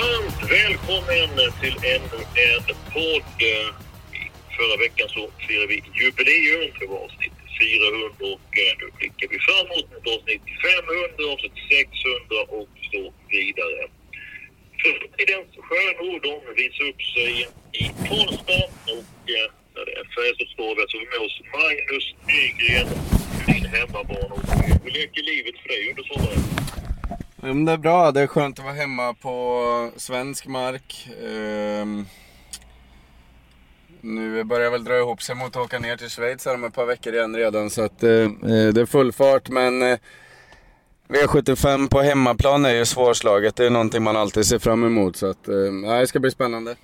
Varmt välkommen till ännu en podd. Förra veckan så firade vi jubileum. Det var avsnitt 400 och eh, nu blickar vi framåt mot avsnitt 500, avsnitt 600 och så vidare. Framtidens stjärnor de visar upp sig i Karlstad och eh, när det är Färjestadstravet så har vi med oss Magnus Nygren, din hemmabarn. Och Hur leker livet för dig under sommaren? Ja, men det är bra. Det är skönt att vara hemma på svensk mark. Ehm, nu börjar väl dra ihop sig mot att åka ner till Schweiz här om ett par veckor igen redan. Så att, eh, eh, det är full fart. Men eh, V75 på hemmaplan är ju svårslaget. Det är någonting man alltid ser fram emot. Så att, eh, det ska bli spännande.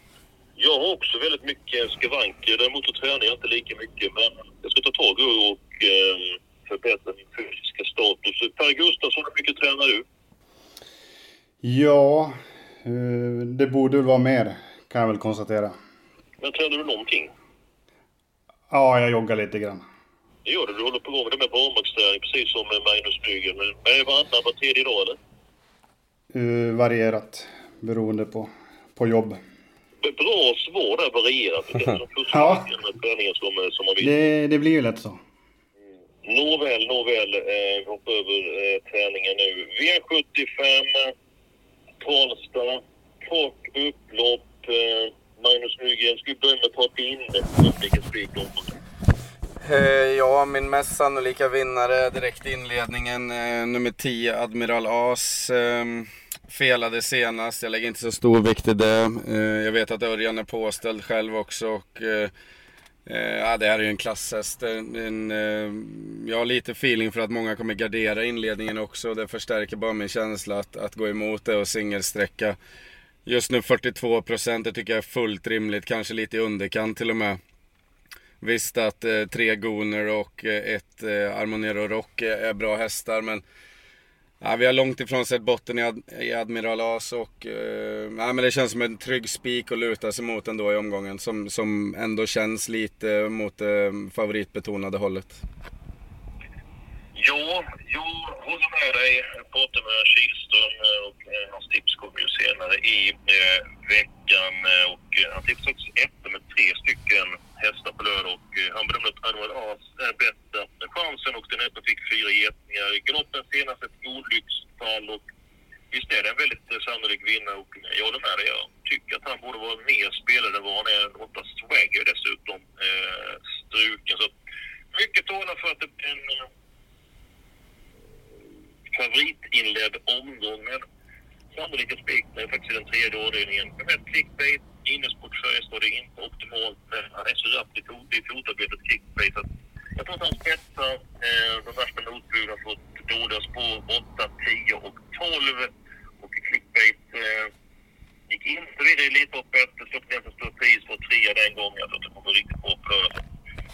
Jag har också väldigt mycket skavanker. Däremot så tränar jag inte lika mycket. Men jag ska ta tag i och eh, förbättra min fysiska status. Per Gustafsson, hur mycket tränar du? Ja, eh, det borde väl vara mer kan jag väl konstatera. Men tränar du någonting? Ja, jag joggar lite grann. Det gör du. Du håller på med barnvaktsträning precis som Magnus Nygren. Men är det varannan, var tredje dag eller? Eh, varierat beroende på, på jobb. Bra svar där, varierat. Ja. som, som man vill. Det, det blir ju lätt så. Nåväl, nåväl. Eh, vi hoppar över eh, träningen nu. V75, Karlstad, kort upplopp. Eh, Magnus Nygren, ska vi börja med att ta din vilken om eh, ja, min mest sannolika vinnare direkt i inledningen, eh, nummer 10, Admiral As. Ehm, felade senast, jag lägger inte så stor vikt i det. Jag vet att Örjan är påställd själv också. Och, Eh, ja, det här är ju en klasshäst. En, eh, eh, jag har lite feeling för att många kommer gardera inledningen också. Det förstärker bara min känsla att, att gå emot det och singelsträcka. Just nu 42 procent, det tycker jag är fullt rimligt, kanske lite i underkant till och med. Visst att eh, tre Gooner och ett eh, Armonero Rock är, är bra hästar men ja, vi har långt ifrån sett botten i, Ad, i Admiral As och eh, ja, men det känns som en trygg spik att luta sig mot ändå i omgången som, som ändå känns lite mot det favoritbetonade hållet. Ja, jag håller med dig. Jag pratade med Kihlström eh, och eh, hans tips kommer ju senare i eh, veckan. Eh, och han tipsade också efter med tre stycken hästar på lördag och han bedömde att Annual As är bästa chansen och den öppna fick fyra getningar. Galoppen senast ett olycksfall och visst är det en väldigt sannolik vinnare och jag håller med dig. Jag tycker att han borde vara mer spelare än vad han är. Åtta swagger dessutom eh, struken. Så mycket talar för att det blir en favoritinledd omgång. Men sannolika spiken är faktiskt i den tredje avdelningen. Men clickbait, innesport Färjestad är inte optimalt. men Han är så rapp i fotarbetet clickbait. Så jag tror att han spetsar eh, de värsta motbuden har fått dåliga spår 8, 10 och 12. Och clickbait eh, gick inte vidare i Elitloppet. Släppte ner en stor pris för trea den gången. Jag tror att det kommer riktigt bra på lördag.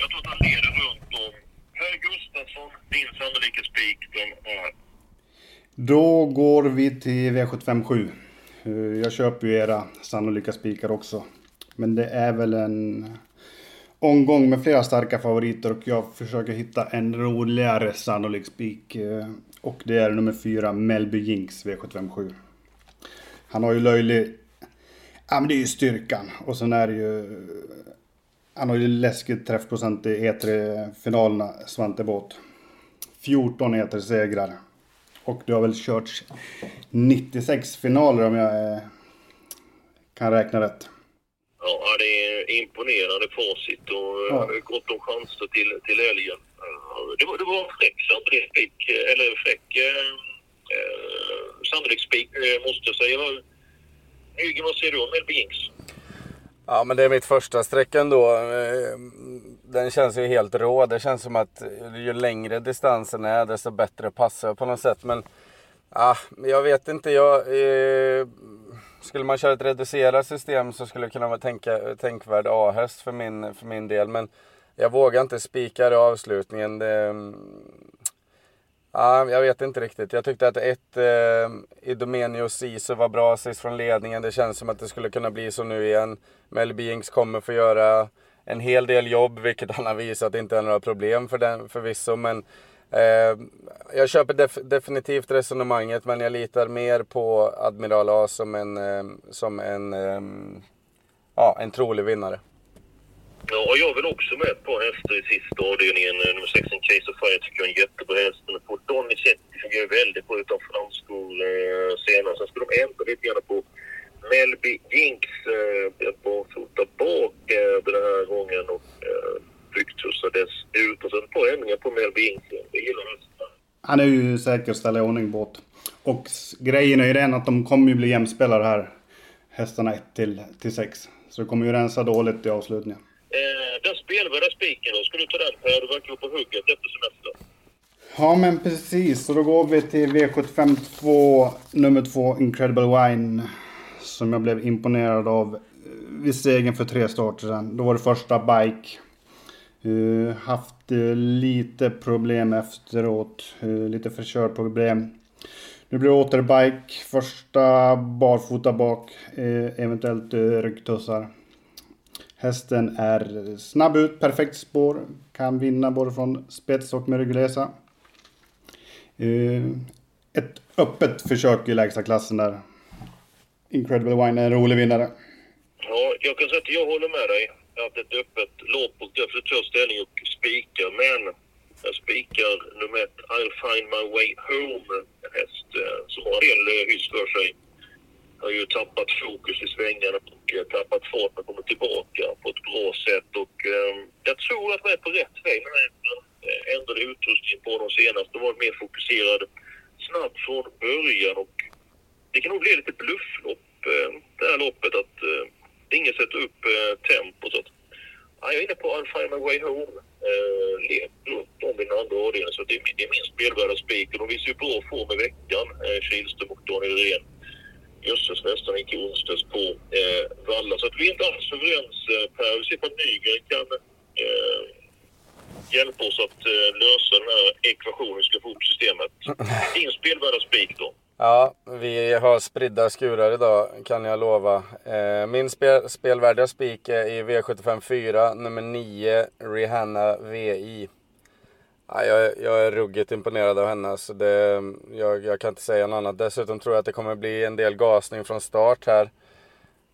Jag tror att han leder runt om. Per Gustafsson, din sannolika spik, den är då går vi till V757. Eh, jag köper ju era sannolika spikar också. Men det är väl en omgång med flera starka favoriter och jag försöker hitta en roligare sannolik spik. Eh, och det är nummer fyra, Melby Jinx V757. Han har ju löjlig... Ja men det är ju styrkan. Och sen är det ju... Han har ju läskigt träffprocent i E3-finalerna, Svante Båth. 14 E3-segrar. Och det har väl körts 96 finaler om jag eh, kan räkna rätt. Ja, det är imponerande facit och Ja. ja. gott om chanser till, till helgen. Ja, Det var, det var en fräck sannolik spik, eller fräck eh, eh, sannolik spik eh, måste jag säga. Nygren, vad säger du om Jinx? Ja men det är mitt första streck ändå. Den känns ju helt rå. Det känns som att ju längre distansen är desto bättre passar jag på något sätt. Men Ah, jag vet inte. Jag, eh, skulle man köra ett reducerat system så skulle det kunna vara tänka, tänkvärd A-häst för min, för min del. Men jag vågar inte spika avslutningen. Det, Ja, jag vet inte riktigt. Jag tyckte att ett eh, Idomenio Sisu var bra sist från ledningen. Det känns som att det skulle kunna bli så nu igen. Mel Beings kommer få göra en hel del jobb, vilket han har visat inte är några problem för den förvisso. Men eh, jag köper def definitivt resonemanget, men jag litar mer på Admiral A som en, eh, som en, eh, ja, en trolig vinnare. Ja, och jag vill också med ett par hästar i sista avdelningen. Eh, nummer 16 Case of Fire tycker jag är en jättebra häst. Men 2 Donny Setti fungerar väldigt bra utan framskor eh, senare. Sen ska de ändra lite grann på Melby Jinx. Eh, barfota bak eh, den här gången och eh, byggtussar dessutom. Och sen ett par ändringar på Melby Jinx. Jag gillar hästarna. Han är ju säker att ställa i ordning båt. Och grejen är ju den att de kommer ju bli jämspelare här. Hästarna 1 till, till 6. Så det kommer ju rensa dåligt i avslutningen. Eh, den spelvärda spiken då, ska du ta den Per? Du verkar på hugget efter semestern. Ja men precis, så då går vi till V75 2, nummer 2, Incredible Wine. Som jag blev imponerad av eh, vid segern för tre starter sedan. Då var det första bike. Uh, haft uh, lite problem efteråt, uh, lite förkörproblem. Nu blir det åter bike, första barfota bak, eventuellt ryggtussar. Hästen är snabb ut, perfekt spår. Kan vinna både från spets och med ryggresa. Ett öppet försök i lägsta klassen där. Incredible Wine är en rolig vinnare. Ja, jag kan säga att jag håller med dig. Jag hade ett öppet lopp och därför tar ställning och spikar. Men jag spikar nummer ett, I'll find my way home. En häst eh, som har en del eh, hyss för sig. Har ju tappat fokus i svängarna och tappat fart men kommer tillbaka på ett bra sätt. Och eh, jag tror att man är på rätt väg Men eh, ändrade utrustningen på de senaste. Var mer fokuserad på från början och det kan nog bli lite blufflopp eh, det här loppet. Att eh, ingen sätter upp eh, tempo. Så att, ja, jag är inne på I'll find my way home. Eh, runt om i den andra avdelningen. Så det, det är min spelvärda spik. Och de visar ju bra form i veckan, eh, Kihlström och Daniel Redén. Jösses, nästan gick i onsdags på eh, Valla. Så att vi är inte alls överens eh, Per. Vi ser på att Nygren kan eh, hjälpa oss att eh, lösa den här ekvationen vi ska få ihop systemet. Din spelvärda spik då? Ja, vi har spridda skurar idag kan jag lova. Eh, min spel, spelvärdiga spik är i V75 4, nummer 9, Rihanna VI. Jag, jag är ruggigt imponerad av henne. Så det, jag, jag kan inte säga något annat. Dessutom tror jag att det kommer bli en del gasning från start här.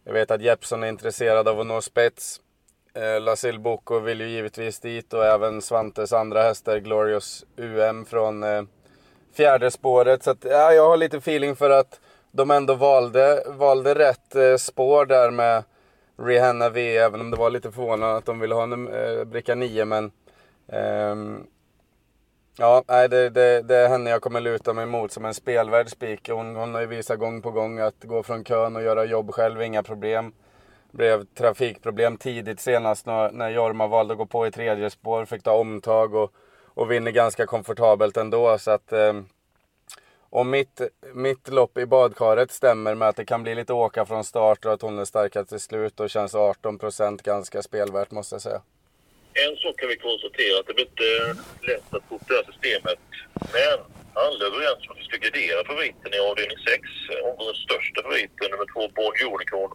Jag vet att Jeppson är intresserad av att nå spets. Eh, Lasil Boko vill ju givetvis dit och även Svantes andra hästar, Glorious UM från eh, fjärde spåret. Så att, ja, jag har lite feeling för att de ändå valde, valde rätt eh, spår där med Rihanna V, även om det var lite förvånande att de ville ha en eh, bricka 9. Men ehm, ja, nej, det, det, det är henne jag kommer luta mig mot som en spelvärd spik. Hon, hon har ju visat gång på gång att gå från kön och göra jobb själv, inga problem. Blev trafikproblem tidigt senast när, när Jorma valde att gå på i tredje spår, fick ta omtag och och vinner ganska komfortabelt ändå. Så att, Ehm, om mitt, mitt lopp i badkaret stämmer med att det kan bli lite åka från start och att hon är starkast till slut, då känns 18 procent ganska spelvärt måste jag säga. En sak kan vi konstatera, att det blir inte lätt att få det här systemet. Men alla är överens om att vi ska gardera favoriten i avdelning 6. Omgångens största favoriten, nummer två, Born Unicorn,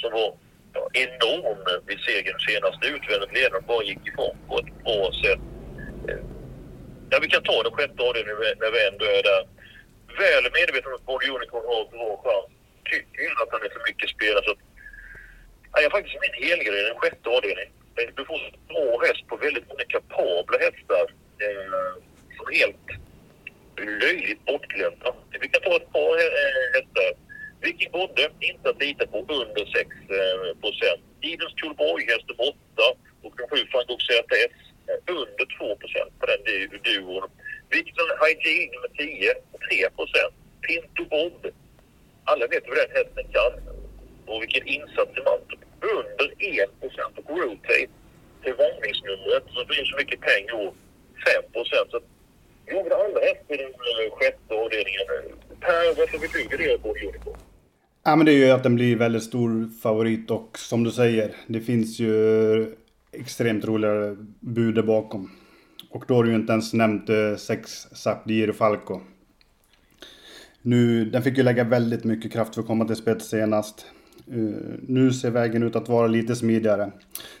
som var ja, enorm vid segern senast. Utvändigt ledaren bara gick ifrån på ett bra sätt. Ja, vi kan ta den sjätte avdelningen när vi ändå är där. Väl medveten om att Born Unicorn har bra chans. Tycker inte att han är för mycket spelare. Så att, jag är faktiskt min helgrej, i den sjätte avdelningen. Du får en bra häst på väldigt många kapabla hästar. Eh, som helt löjligt bortglömda. Vi kan ta ett par eh, hästar. Viking Bodde, inte att lita på under 6 eh, procent. Idens häst nummer 8 och de 7 Frank ZS under 2 procent på den duon. Victor Hygiene med 10, 3% Pinto Bob. Alla vet vad den hästen kan och vilken insats i manteln. Under 1 och Rotate till varningsnumret så blir så mycket pengar och 5 Så Jo, det andra hästar i den eh, sjätte avdelningen. Per, varför betyder det på Unicorn? Ja, men det är ju att den blir väldigt stor favorit och som du säger, det finns ju extremt roliga bud där bakom. Och då har du ju inte ens nämnt eh, sex Sapdir Falco. Nu, den fick ju lägga väldigt mycket kraft för att komma till spets senast. Uh, nu ser vägen ut att vara lite smidigare.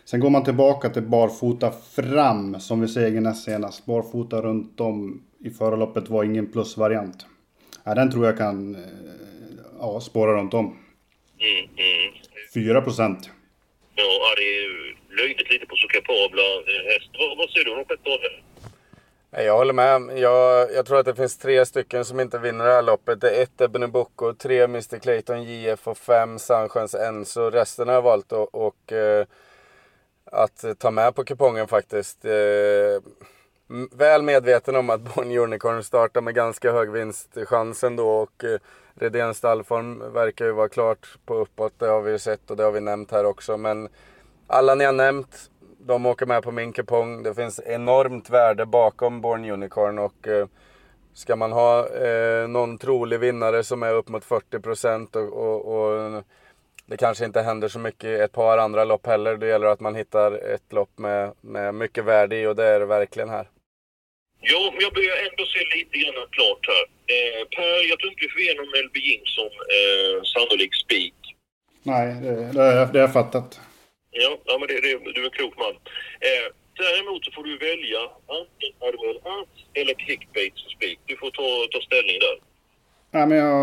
Sen går man tillbaka till barfota fram som vi såg näst senast. Barfota runt om i förarloppet var ingen plusvariant. Ja, den tror jag kan uh, ja, spåra runt om. Mm, mm. 4 procent. Ja, det är löjligt lite på så kapabla hästar. Vad, säger du om sjätte? Jag håller med. Jag, jag, tror att det finns tre stycken som inte vinner det här loppet. Det är ett Ebony Boko, tre Mr Clayton JF och fem Sandsjöns Enzo. Resten har jag valt och, och eh, att ta med på kupongen faktiskt. Eh, väl medveten om att Born Unicorn startar med ganska hög vinstchans ändå och eh, Redéns stallform verkar ju vara klart på uppåt. Det har vi ju sett och det har vi nämnt här också. Men alla ni har nämnt de åker med på min kupong. Det finns enormt värde bakom Born Unicorn och eh, ska man ha eh, någon trolig vinnare som är upp mot 40% och, och, och det kanske inte händer så mycket i ett par andra lopp heller. Det gäller att man hittar ett lopp med, med mycket värde i och det är det verkligen här. Ja, men jag börjar ändå se lite grann klart här. Eh, per, jag tror inte vi får igenom LB Jimson eh, sannolik spik. Nej, det, det, det har jag fattat. Ja, ja men det, det, du är en klok man. Eh, däremot så får du välja antingen Admiral Art eller Clickbait som spik. Du får ta, ta ställning där. Ja, men jag...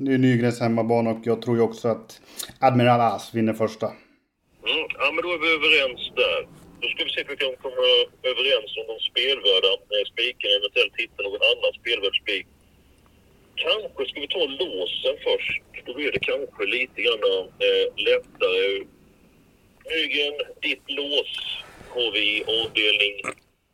Det är Nygrens hemmabana och jag tror ju också att Admiral As vinner första. Mm, ja, men då är vi överens där. Då ska vi se om vi kan komma överens om de spelvärda eh, spiken, eventuellt hitta någon annan spelvärd spik. Kanske ska vi ta låsen först. Då blir det kanske lite grann eh, lättare. Nygren, ditt lås har vi i avdelning...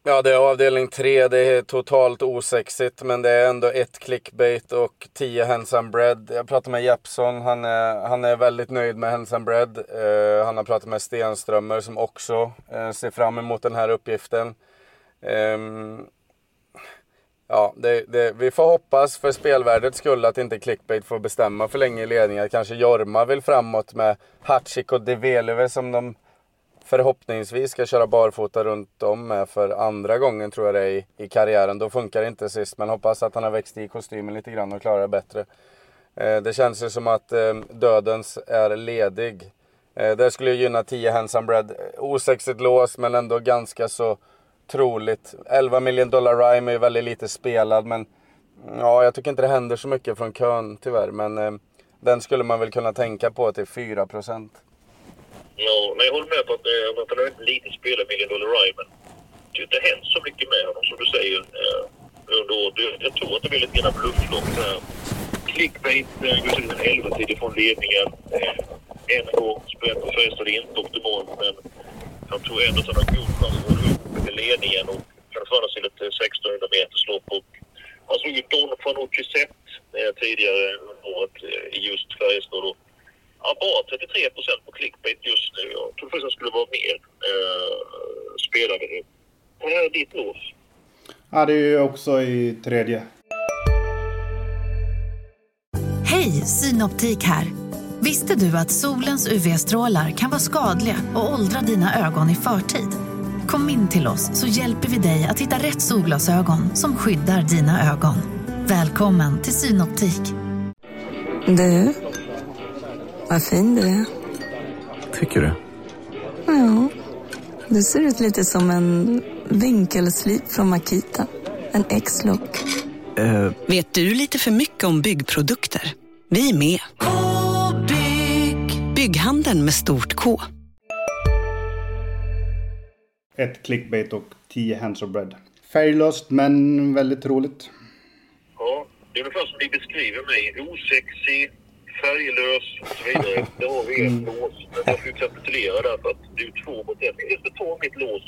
Ja, det är avdelning tre. Det är totalt osexigt, men det är ändå ett clickbait och tio handsome bread. Jag pratade med Jeppson. Han är, han är väldigt nöjd med handsome bread. Uh, han har pratat med Stenströmer som också uh, ser fram emot den här uppgiften. Um, Ja, det, det, vi får hoppas för spelvärdets skull att inte clickbait får bestämma för länge i ledningen. Kanske Jorma vill framåt med Hatchik och Develeve som de förhoppningsvis ska köra barfota runt om med för andra gången tror jag det är i, i karriären. Då funkar det inte sist, men hoppas att han har växt i kostymen lite grann och klarar det bättre. Eh, det känns ju som att eh, Dödens är ledig. Eh, det skulle gynna 10 Handsome Bread. Eh, osexigt lås, men ändå ganska så troligt. 11 miljoner dollar Rhyme är väldigt lite spelad men ja, jag tycker inte det händer så mycket från kön tyvärr. Men eh, den skulle man väl kunna tänka på till 4 procent. Ja, men jag håller med på att, eh, att han är inte lite spelad, Million Dollar Rhyme. Men det har inte hänt så mycket med honom som du säger eh, under året. Jag tror att det blir lite grann blufflopp. Eh, clickbait går till en 11 tid från ledningen. Eh, en gång spelat på Färjestad är inte optimalt men jag tror ändå att han har god chans att hålla upp till ledningen och föra sig ett 1600 meters lopp. Och han slog Don Fanucci Zet eh, tidigare under året eh, i just Färjestad. Ja, bara 33 procent på clickbait just nu. Jag trodde faktiskt han skulle vara mer eh, spelare. Det här är ditt lås. Ja, det är ju också i tredje. Hej, Synoptik här. Visste du att solens UV-strålar kan vara skadliga och åldra dina ögon i förtid? Kom in till oss så hjälper vi dig att hitta rätt solglasögon som skyddar dina ögon. Välkommen till Synoptik. Du, vad fin du är. Tycker du? Ja, du ser ut lite som en vinkelslip från Makita. En X-look. Uh. Vet du lite för mycket om byggprodukter? Vi är med. -bygg. Bygghandeln med stort K. Ett clickbait och tio hands of bread. Färglöst men väldigt roligt. Ja, det är ungefär som ni beskriver mig. Osexig, färglös och så vidare. Det har vi ett lås. Men jag får ju kapitulera där för att det är två mot ett. Jag ska ta mitt lås.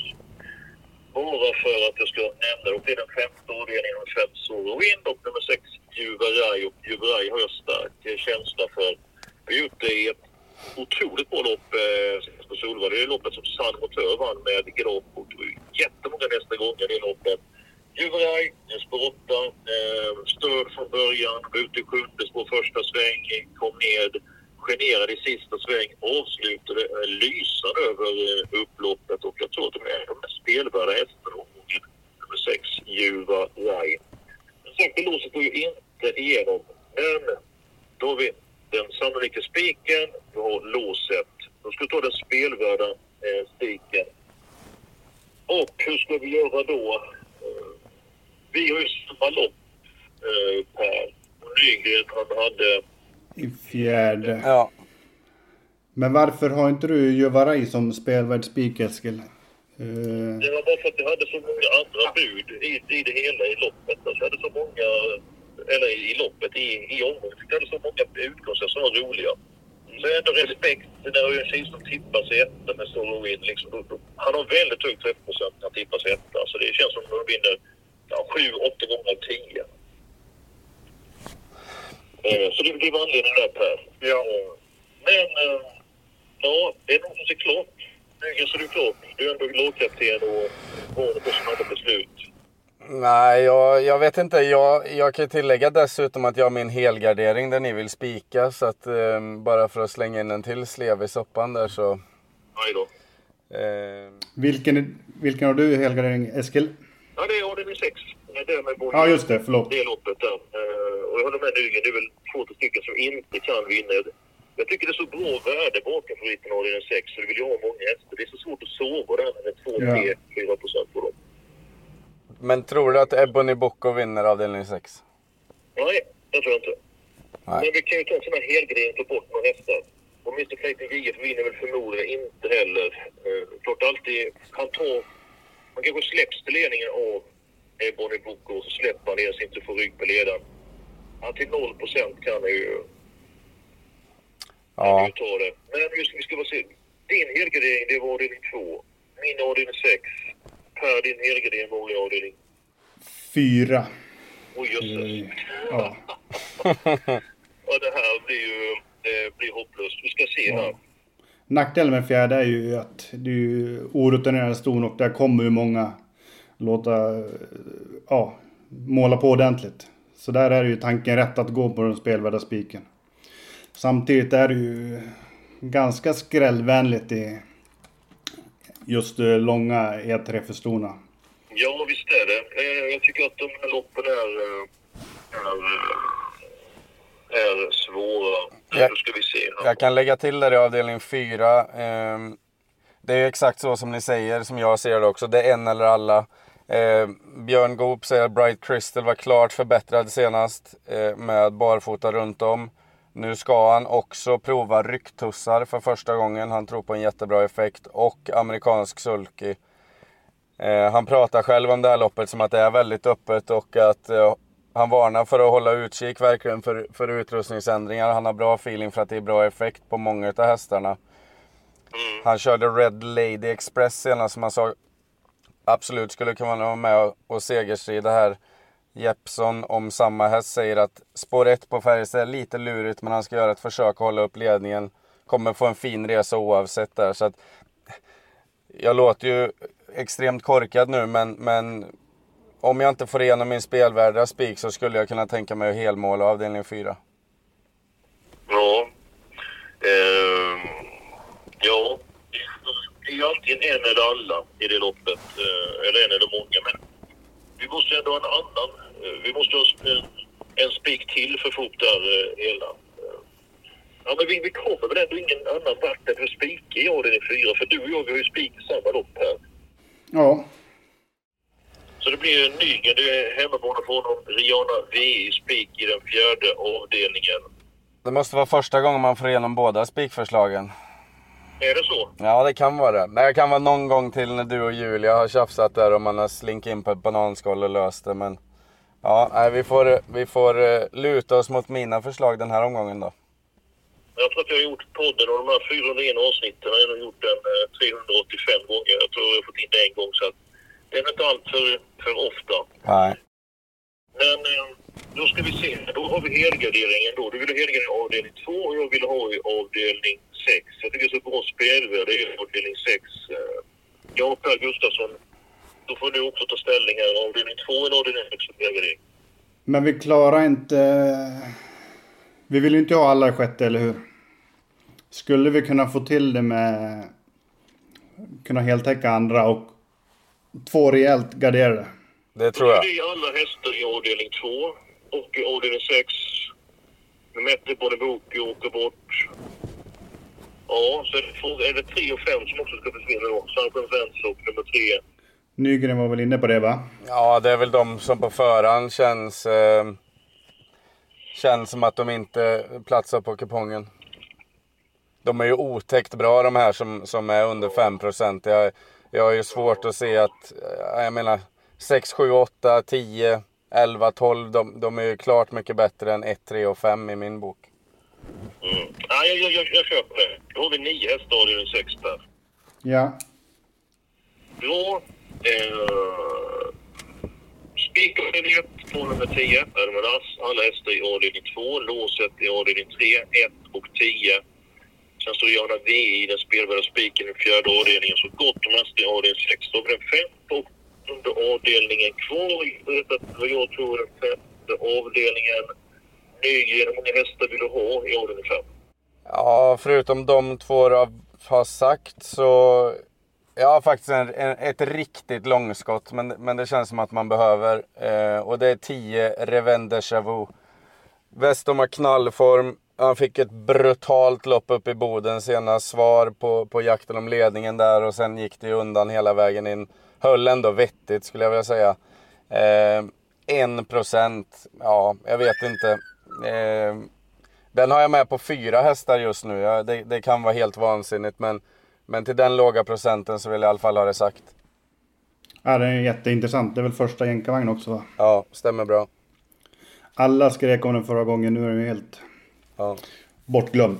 Bara för att jag ska nämna det. Och det är den femte avdelningen av Feds Wind och nummer sex Juveraj. Och Juveraj har jag stark känsla för. Vi gjort det i ett otroligt bra lopp eh, på Solvalla. Det är loppet som San Motör vann med galopp och jättemånga nästa gånger det loppet. Djuraj, spår 8, eh, stöd från början, ute i sjunde spår första sväng, kom ned, generade i sista sväng, avslutade eh, lysande över eh, upploppet och jag tror att de är de mest spelvärda hästarna omgången. Nummer 6, Djuraj. Men sen låset går ju inte igenom. Men då har vi den sannolika spiken, vi har låset. Då ska vi ta den spelvärda eh, spiken. Och hur ska vi göra då? Eh, vi har ju samma lopp, eh, Per. Och Nygren, han hade... I fjärde. Ja. Men varför har inte du Juvaraj som spelvärd spik, Eskil? Eh, Det var bara för att vi hade så många andra bud i, i det hela i loppet. Alltså, vi hade så många, eller i loppet, i, i omgången. Vi hade så många utgångar som var roliga. Så ändå respekt när Örjan som tippar sig etta med Solo Win. Liksom, han har väldigt hög träffprocent när han tippar sig etta. Så det känns som att han vinner ja, sju, åtta gånger av tio. Eh, så det blir anledningen där Per. Ja. Men eh, ja, det är någon som ser klart. Nygren ser du klart. Du är ändå lagkapten och var på snabba beslut. Nej, jag, jag vet inte. Jag, jag kan ju tillägga dessutom att jag har min helgardering där ni vill spika. Så att eh, bara för att slänga in en till slev i soppan där så... Aj då. Eh, vilken, vilken har du i helgardering, Eskil? Ja, det är avdelning 6. Det är med både Ja, just det. Förlåt. det loppet där. Eh, och jag håller med Nygren. Det är väl två tre stycken som inte kan vinna. Jag tycker det är så bra värde bakom favoriten avdelning 6. Så det vill jag ha många hästar. Det är så svårt att sova där med 2, Ja. 3, 4 procent på dem. Men tror du att Ebony Boko vinner avdelning 6? Nej, det tror jag inte. Nej. Men vi kan ju ta en sån här helgardering och ta bort några hästar. Och Mr Clayton JF vinner väl förmodligen inte heller. Eh, klart alltid, han tar... Han kanske släpps till ledningen av Bonnie Boko och så släpper han så inte får rygg på ledaren. Han till 0 procent kan han ju, Ja. ju ta det. Men just, vi ska bara se. Din helgardering, det var avdelning 2. Min avdelning 6. Per, din var i avdelning... Fyra. Oj, jösses. Ja. Ja, det här blir ju det blir hopplöst. Vi ska se här. Nackdelen med fjärde är ju att ju orutinerade ston och där kommer ju många låta, ja, måla på ordentligt. Så där är ju tanken rätt att gå på den spelvärda spiken. Samtidigt är det ju ganska skrällvänligt i just eh, långa E3 för stona. Ja, visst är det. Eh, Jag tycker att de här loppen är, eh, är, är svåra. Ja. Nu ska vi se här. Jag kan lägga till där i avdelning 4. ehm, det är exakt så som ni säger, som jag ser det också. Det är en eller alla. Eh, Björn Goop säger att Bright Crystal var klart förbättrad senast eh, med barfota runt om. Nu ska han också prova rycktussar för första gången. Han tror på en jättebra effekt. Och amerikansk sulky. Eh, han pratar själv om det här loppet som att det är väldigt öppet och att eh, han varnar för att hålla utkik verkligen för, för utrustningsändringar. Han har bra feeling för att det är bra effekt på många av hästarna. Han körde Red Lady Express senast som han sa absolut skulle kunna vara med och, och segerstrida här. Jeppson om samma häst säger att spår 1 på Färjestad är lite lurigt men han ska göra ett försök att hålla upp ledningen. Kommer få en fin resa oavsett där. Så att, jag låter ju extremt korkad nu men, men om jag inte får igenom min spelvärda spik så skulle jag kunna tänka mig att helmåla avdelning 4. Ja. Ehm, ja. Det är ju antingen en eller alla i det loppet. Eh, eller en eller många. Men vi måste ändå ha en annan eh, Vi måste ha en, spik till för det här eh, hela. Eh, Ja, men vi, vi kommer väl ändå ingen annan vart än för spika i avdelning 4. För du och jag vi har ju spik i samma lopp här. Ja, Så det blir en Nygren, det är hemmabana för honom. Rihanna V i spik i den fjärde avdelningen. Det måste vara första gången man får igenom båda spikförslagen. Är det så? Ja, det kan vara det. Men det kan vara någon gång till när du och Julia har tjafsat där och man har slinkat in på ett bananskal och löst det. Men ja, nej, vi får, vi får eh, luta oss mot mina förslag den här omgången då. Jag tror att jag har gjort podden och de här 401 avsnitten har jag gjort den eh, 385 gånger. Jag tror jag har fått in det en gång så att det är inte allt för, för ofta. Nej. Men eh, då ska vi se. Då har vi helgarderingen då. Du vill ha helgardering i avdelning 2 och jag vill ha i avdelning 6. Jag tycker det är så bra spelvärde i avdelning 6. Eh, Ja, Per Gustafsson. Då får du också ta ställning här. Avdelning 2 eller avdelning 6 för helgardering. men vi klarar inte Vi vill ju inte ha alla i sjätte, eller hur? Skulle vi kunna få till det med... Kunna heltäcka andra och två rejält garderade? Det tror jag. Det är alla hästar i avdelning 2 och i avdelning 6. Nummer 1 Bonneboki åker bort. Ja, så är det, två- är det 3 och 5 som också ska försvinna då. Sunshine Fence och nummer 3. Nygren var väl inne på det, va? Ja, det är väl de som på förhand känns... Eh, känns som att de inte platsar på kupongen. De är ju otäckt bra de här som, som är under 5%. Jag, jag har ju svårt att se att... eh, Jag menar 6, 7, 8, 10, 11, 12. De, de är ju klart mycket bättre än 1, 3 och 5 i min bok. Mm. Ja, jag, jag, jag, jag köper det. Då har vi 9 hästar i 6 där. Ja. Bra. Eh, 1 på nummer 10, Hermanas. Alla hästar i avdelning 2. Låset i avdelning 3, 1 och 10. Sen står Jana V i den spelvärda spiken i fjärde avdelningen. Så gott om hästar i avdelning 6. Då har vi den femte och under avdelningen kvar. Vad jag tror den femte avdelningen. Nygren, hur många hästar vill du ha i avdelning 5? Ja, förutom de två du har sagt så... Jag har faktiskt en, en, ett riktigt långskott, men, men det känns som att man behöver. Eh, och det är 10 Revende Chavou. Weston har knallform. Han fick ett brutalt lopp upp i Boden senast. Svar på, på jakten om ledningen där och sen gick det ju undan hela vägen in. Höll ändå vettigt skulle jag vilja säga. Eh, 1%, ja jag vet inte. Eh, den har jag med på fyra hästar just nu. Ja, det, det kan vara helt vansinnigt men, men till den låga procenten så vill jag i alla fall ha det sagt. Ja, det är jätteintressant. Det är väl första jänkarvagn också, va? Ja, stämmer bra. Alla skrek om den förra gången. Nu är den ju helt Ja. bortglömd.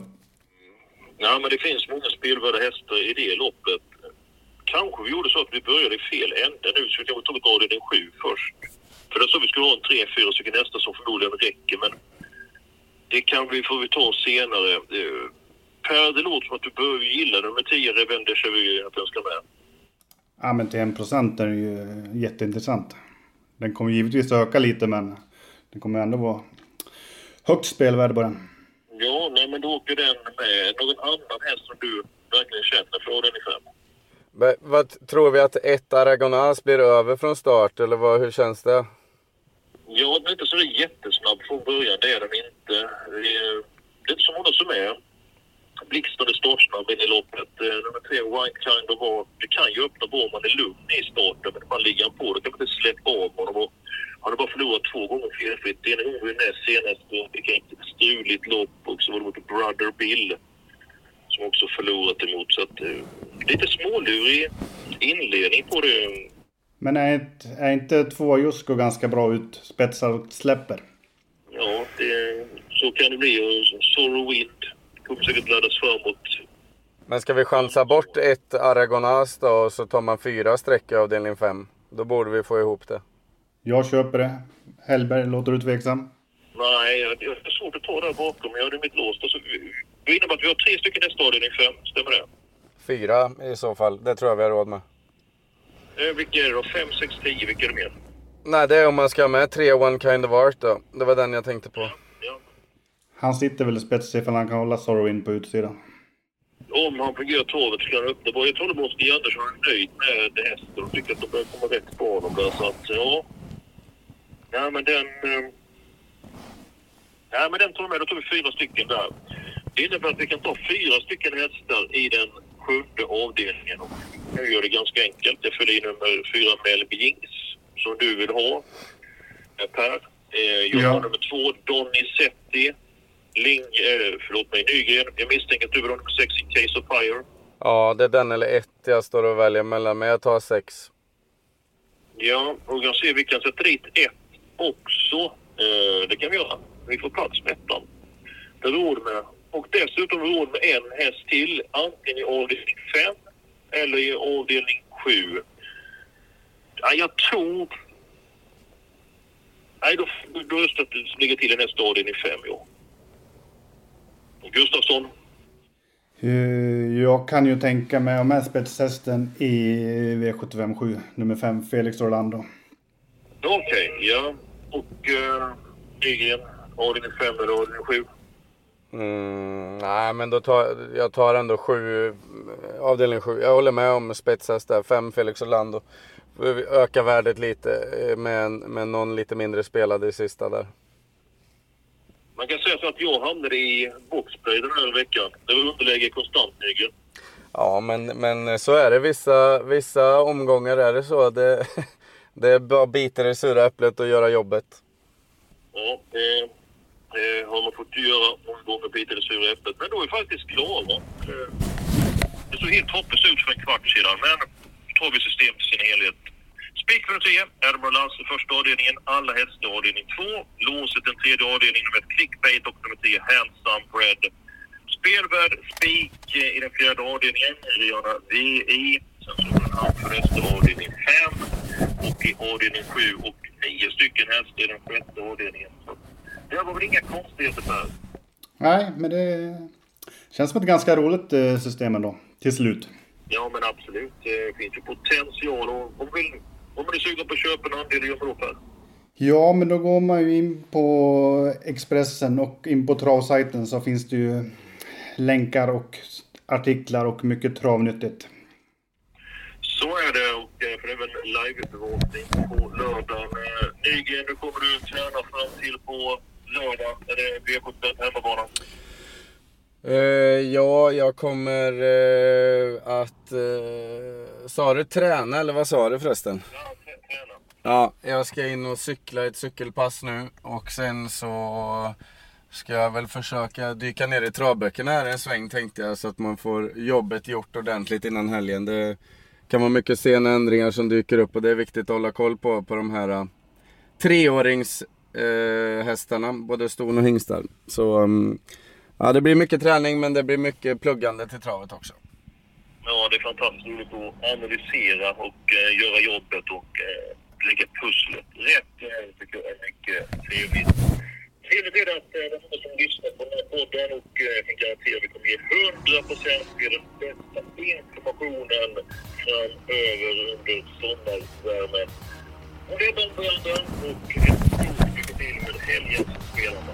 Ja, men det finns många spelvärda hästar i det loppet. Kanske vi gjorde så att vi började i fel ände nu, så vi kanske tog avdelning 7 först. För det så vi skulle ha en tre, fyra stycken hästar som förmodligen räcker, men det kan vi, får vi ta senare. Per, det låter som att du börjar gilla nummer 10, Revende Chevy, att den ska med. Ja, men till en procent är det ju jätteintressant. Den kommer givetvis öka lite, men den kommer ändå vara högt spelvärde på den. Ja, nej men då åker den med någon annan häst som du verkligen känner för avdelning 5. Men, vad tror vi att ett Aragonas blir över från start eller vad, hur känns det? Ja, den är inte så jättesnabb från början, det är den inte. Det är, det är inte så många som är blixtrande startsnabb i det loppet. Eh, Nummer tre, White Kind of Art, det kan ju öppna bra om man är lugn i starten, men man ligger på då kan man inte släppa av honom. Han har bara förlorat två gånger felfritt. Det ena gången var ju näst senast fick ett struligt lopp och så var det mot Brother Bill som också förlorat emot. Så att, eh, lite smålurig inledning på det. Men är inte, är inte två Jusko ganska bra ut? Spetsar och släpper. Ja, det, så kan det bli. Sorrow Wind kommer säkert laddas framåt. Men ska vi chansa bort ett Aragonas då och så tar man fyra streck i avdelning 5? Då borde vi få ihop det. Jag köper det. Hellberg, låter du tveksam? Nej, jag- det är svårt att ta där bakom. Jag hade mitt låst. Och så, det innebär att vi har tre stycken nästa avdelning fem. Stämmer det? Fyra i så fall, det tror jag vi har råd med. Eh, vilka är det då? Fem, sex, tio. Vilka är det mer? Nej, det är om man ska ha med tre One Kind of Art då. Det var den jag tänkte på. Ja. Han sitter väl spets ifall han kan hålla Sorrowin på utsidan. Om han fungerar torvet så kan han öppna. Jag tror att Stig Andersson är nöjd med hästen och tycker att de börjar komma rätt på honom där. Så att, ja. Ja, men den... eh, Ja, men den tar med. Då tar vi fyra stycken där. Det innebär att vi kan ta fyra stycken hästar i den sjunde avdelningen. Och jag gör det ganska enkelt. Jag fyller i nummer fyra Melby Jings som du vill ha. Eh, Per. Eh, jag Ja. har nummer två Donizetti. Ling, eh, förlåt mig, Nygren. Jag misstänker att du vill ha nummer sex in Case of Fire. Ja, det är den eller ett jag står och väljer mellan, men jag tar sex. Ja, och jag ser vi kan sätta dit ett också. Eh, det kan vi göra. Vi får plats med ettan. Det har vi råd med. Och dessutom råd med en häst till. Antingen i avdelning 5 eller i avdelning 7. Ja, jag tror... Nej, då, då röstar jag att det ligger till i nästa avdelning 5 ja. Gustafsson. Eh, Jag kan ju tänka mig med spetshästen i V757, nummer 5, Felix Orlando. Okej, ja. Och uh, Nygren, avdelning 5 eller avdelning 7? Mm, nej, men då tar jag tar ändå sju, avdelning sju. Jag håller med om spetshäst där. Fem Felix Orlando. Öka värdet lite med, med någon lite mindre spelad i sista där. Man kan säga så att jag hamnade i boxplay den här veckan. Det var underläge konstant, Nygren. Ja, men, men så är det. Vissa, vissa omgångar är det så. Det, det är bara bita i det sura äpplet och göra jobbet. Ja, det, det har man fått göra gånger, bita i det sura äpplet. Men då är vi faktiskt klara. Eh, Det såg helt hopplöst ut för en kvart sedan, men tar vi systemet i sin helhet. Spik nummer 10, Admiral Lance, första avdelningen, alla hästar avdelning 2. Låset den tredje avdelningen, nummer 1 Clickbait och nummer 10 Handsome Bread. Spelvärd spik eh, i den fjärde avdelningen, Rihanna VI. Sen så har han för hästar avdelning 5 och i avdelning 7 och 9 stycken hästar i den sjätte avdelningen. Så det var väl inga konstigheter Per. Nej, men det känns som ett ganska roligt eh, system ändå. Till slut. Ja men absolut, det finns ju potential och om, vill, om man är sugen på att köpa en andel, då Per? Ja, men då går man ju in på Expressen och in på travsajten så finns det ju länkar och artiklar och mycket travnyttigt. Så är det och eh, för det är väl livebevakning på lördagen. Eh, Nygren, nu kommer du träna fram till på lördag. Är det V75 hemmabanan? Eh, ja, jag kommer sa du träna eller vad sa du förresten? Ja, trä- träna. Ja, jag ska in och cykla ett cykelpass nu och sen så ska jag väl försöka dyka ner i travböckerna här en sväng tänkte jag så att man får jobbet gjort ordentligt innan helgen. Det kan vara mycket sena ändringar som dyker upp och det är viktigt att hålla koll på, på de här uh, treårings eh, hästarna, både ston och hingstar. Så um, ja, det blir mycket träning men det blir mycket pluggande till travet också. Ja, det är fantastiskt roligt att analysera och eh, göra jobbet och eh, lägga pusslet rätt. Det tycker jag är mycket trevligt. Trevligt är det att eh, det är som lyssnar på den här podden och eh, jag kan garantera att vi kommer ge 100 procent till den bästa informationen framöver under sommarvärmen. Och det är de branden och ett stort lycka till med helgens spelande.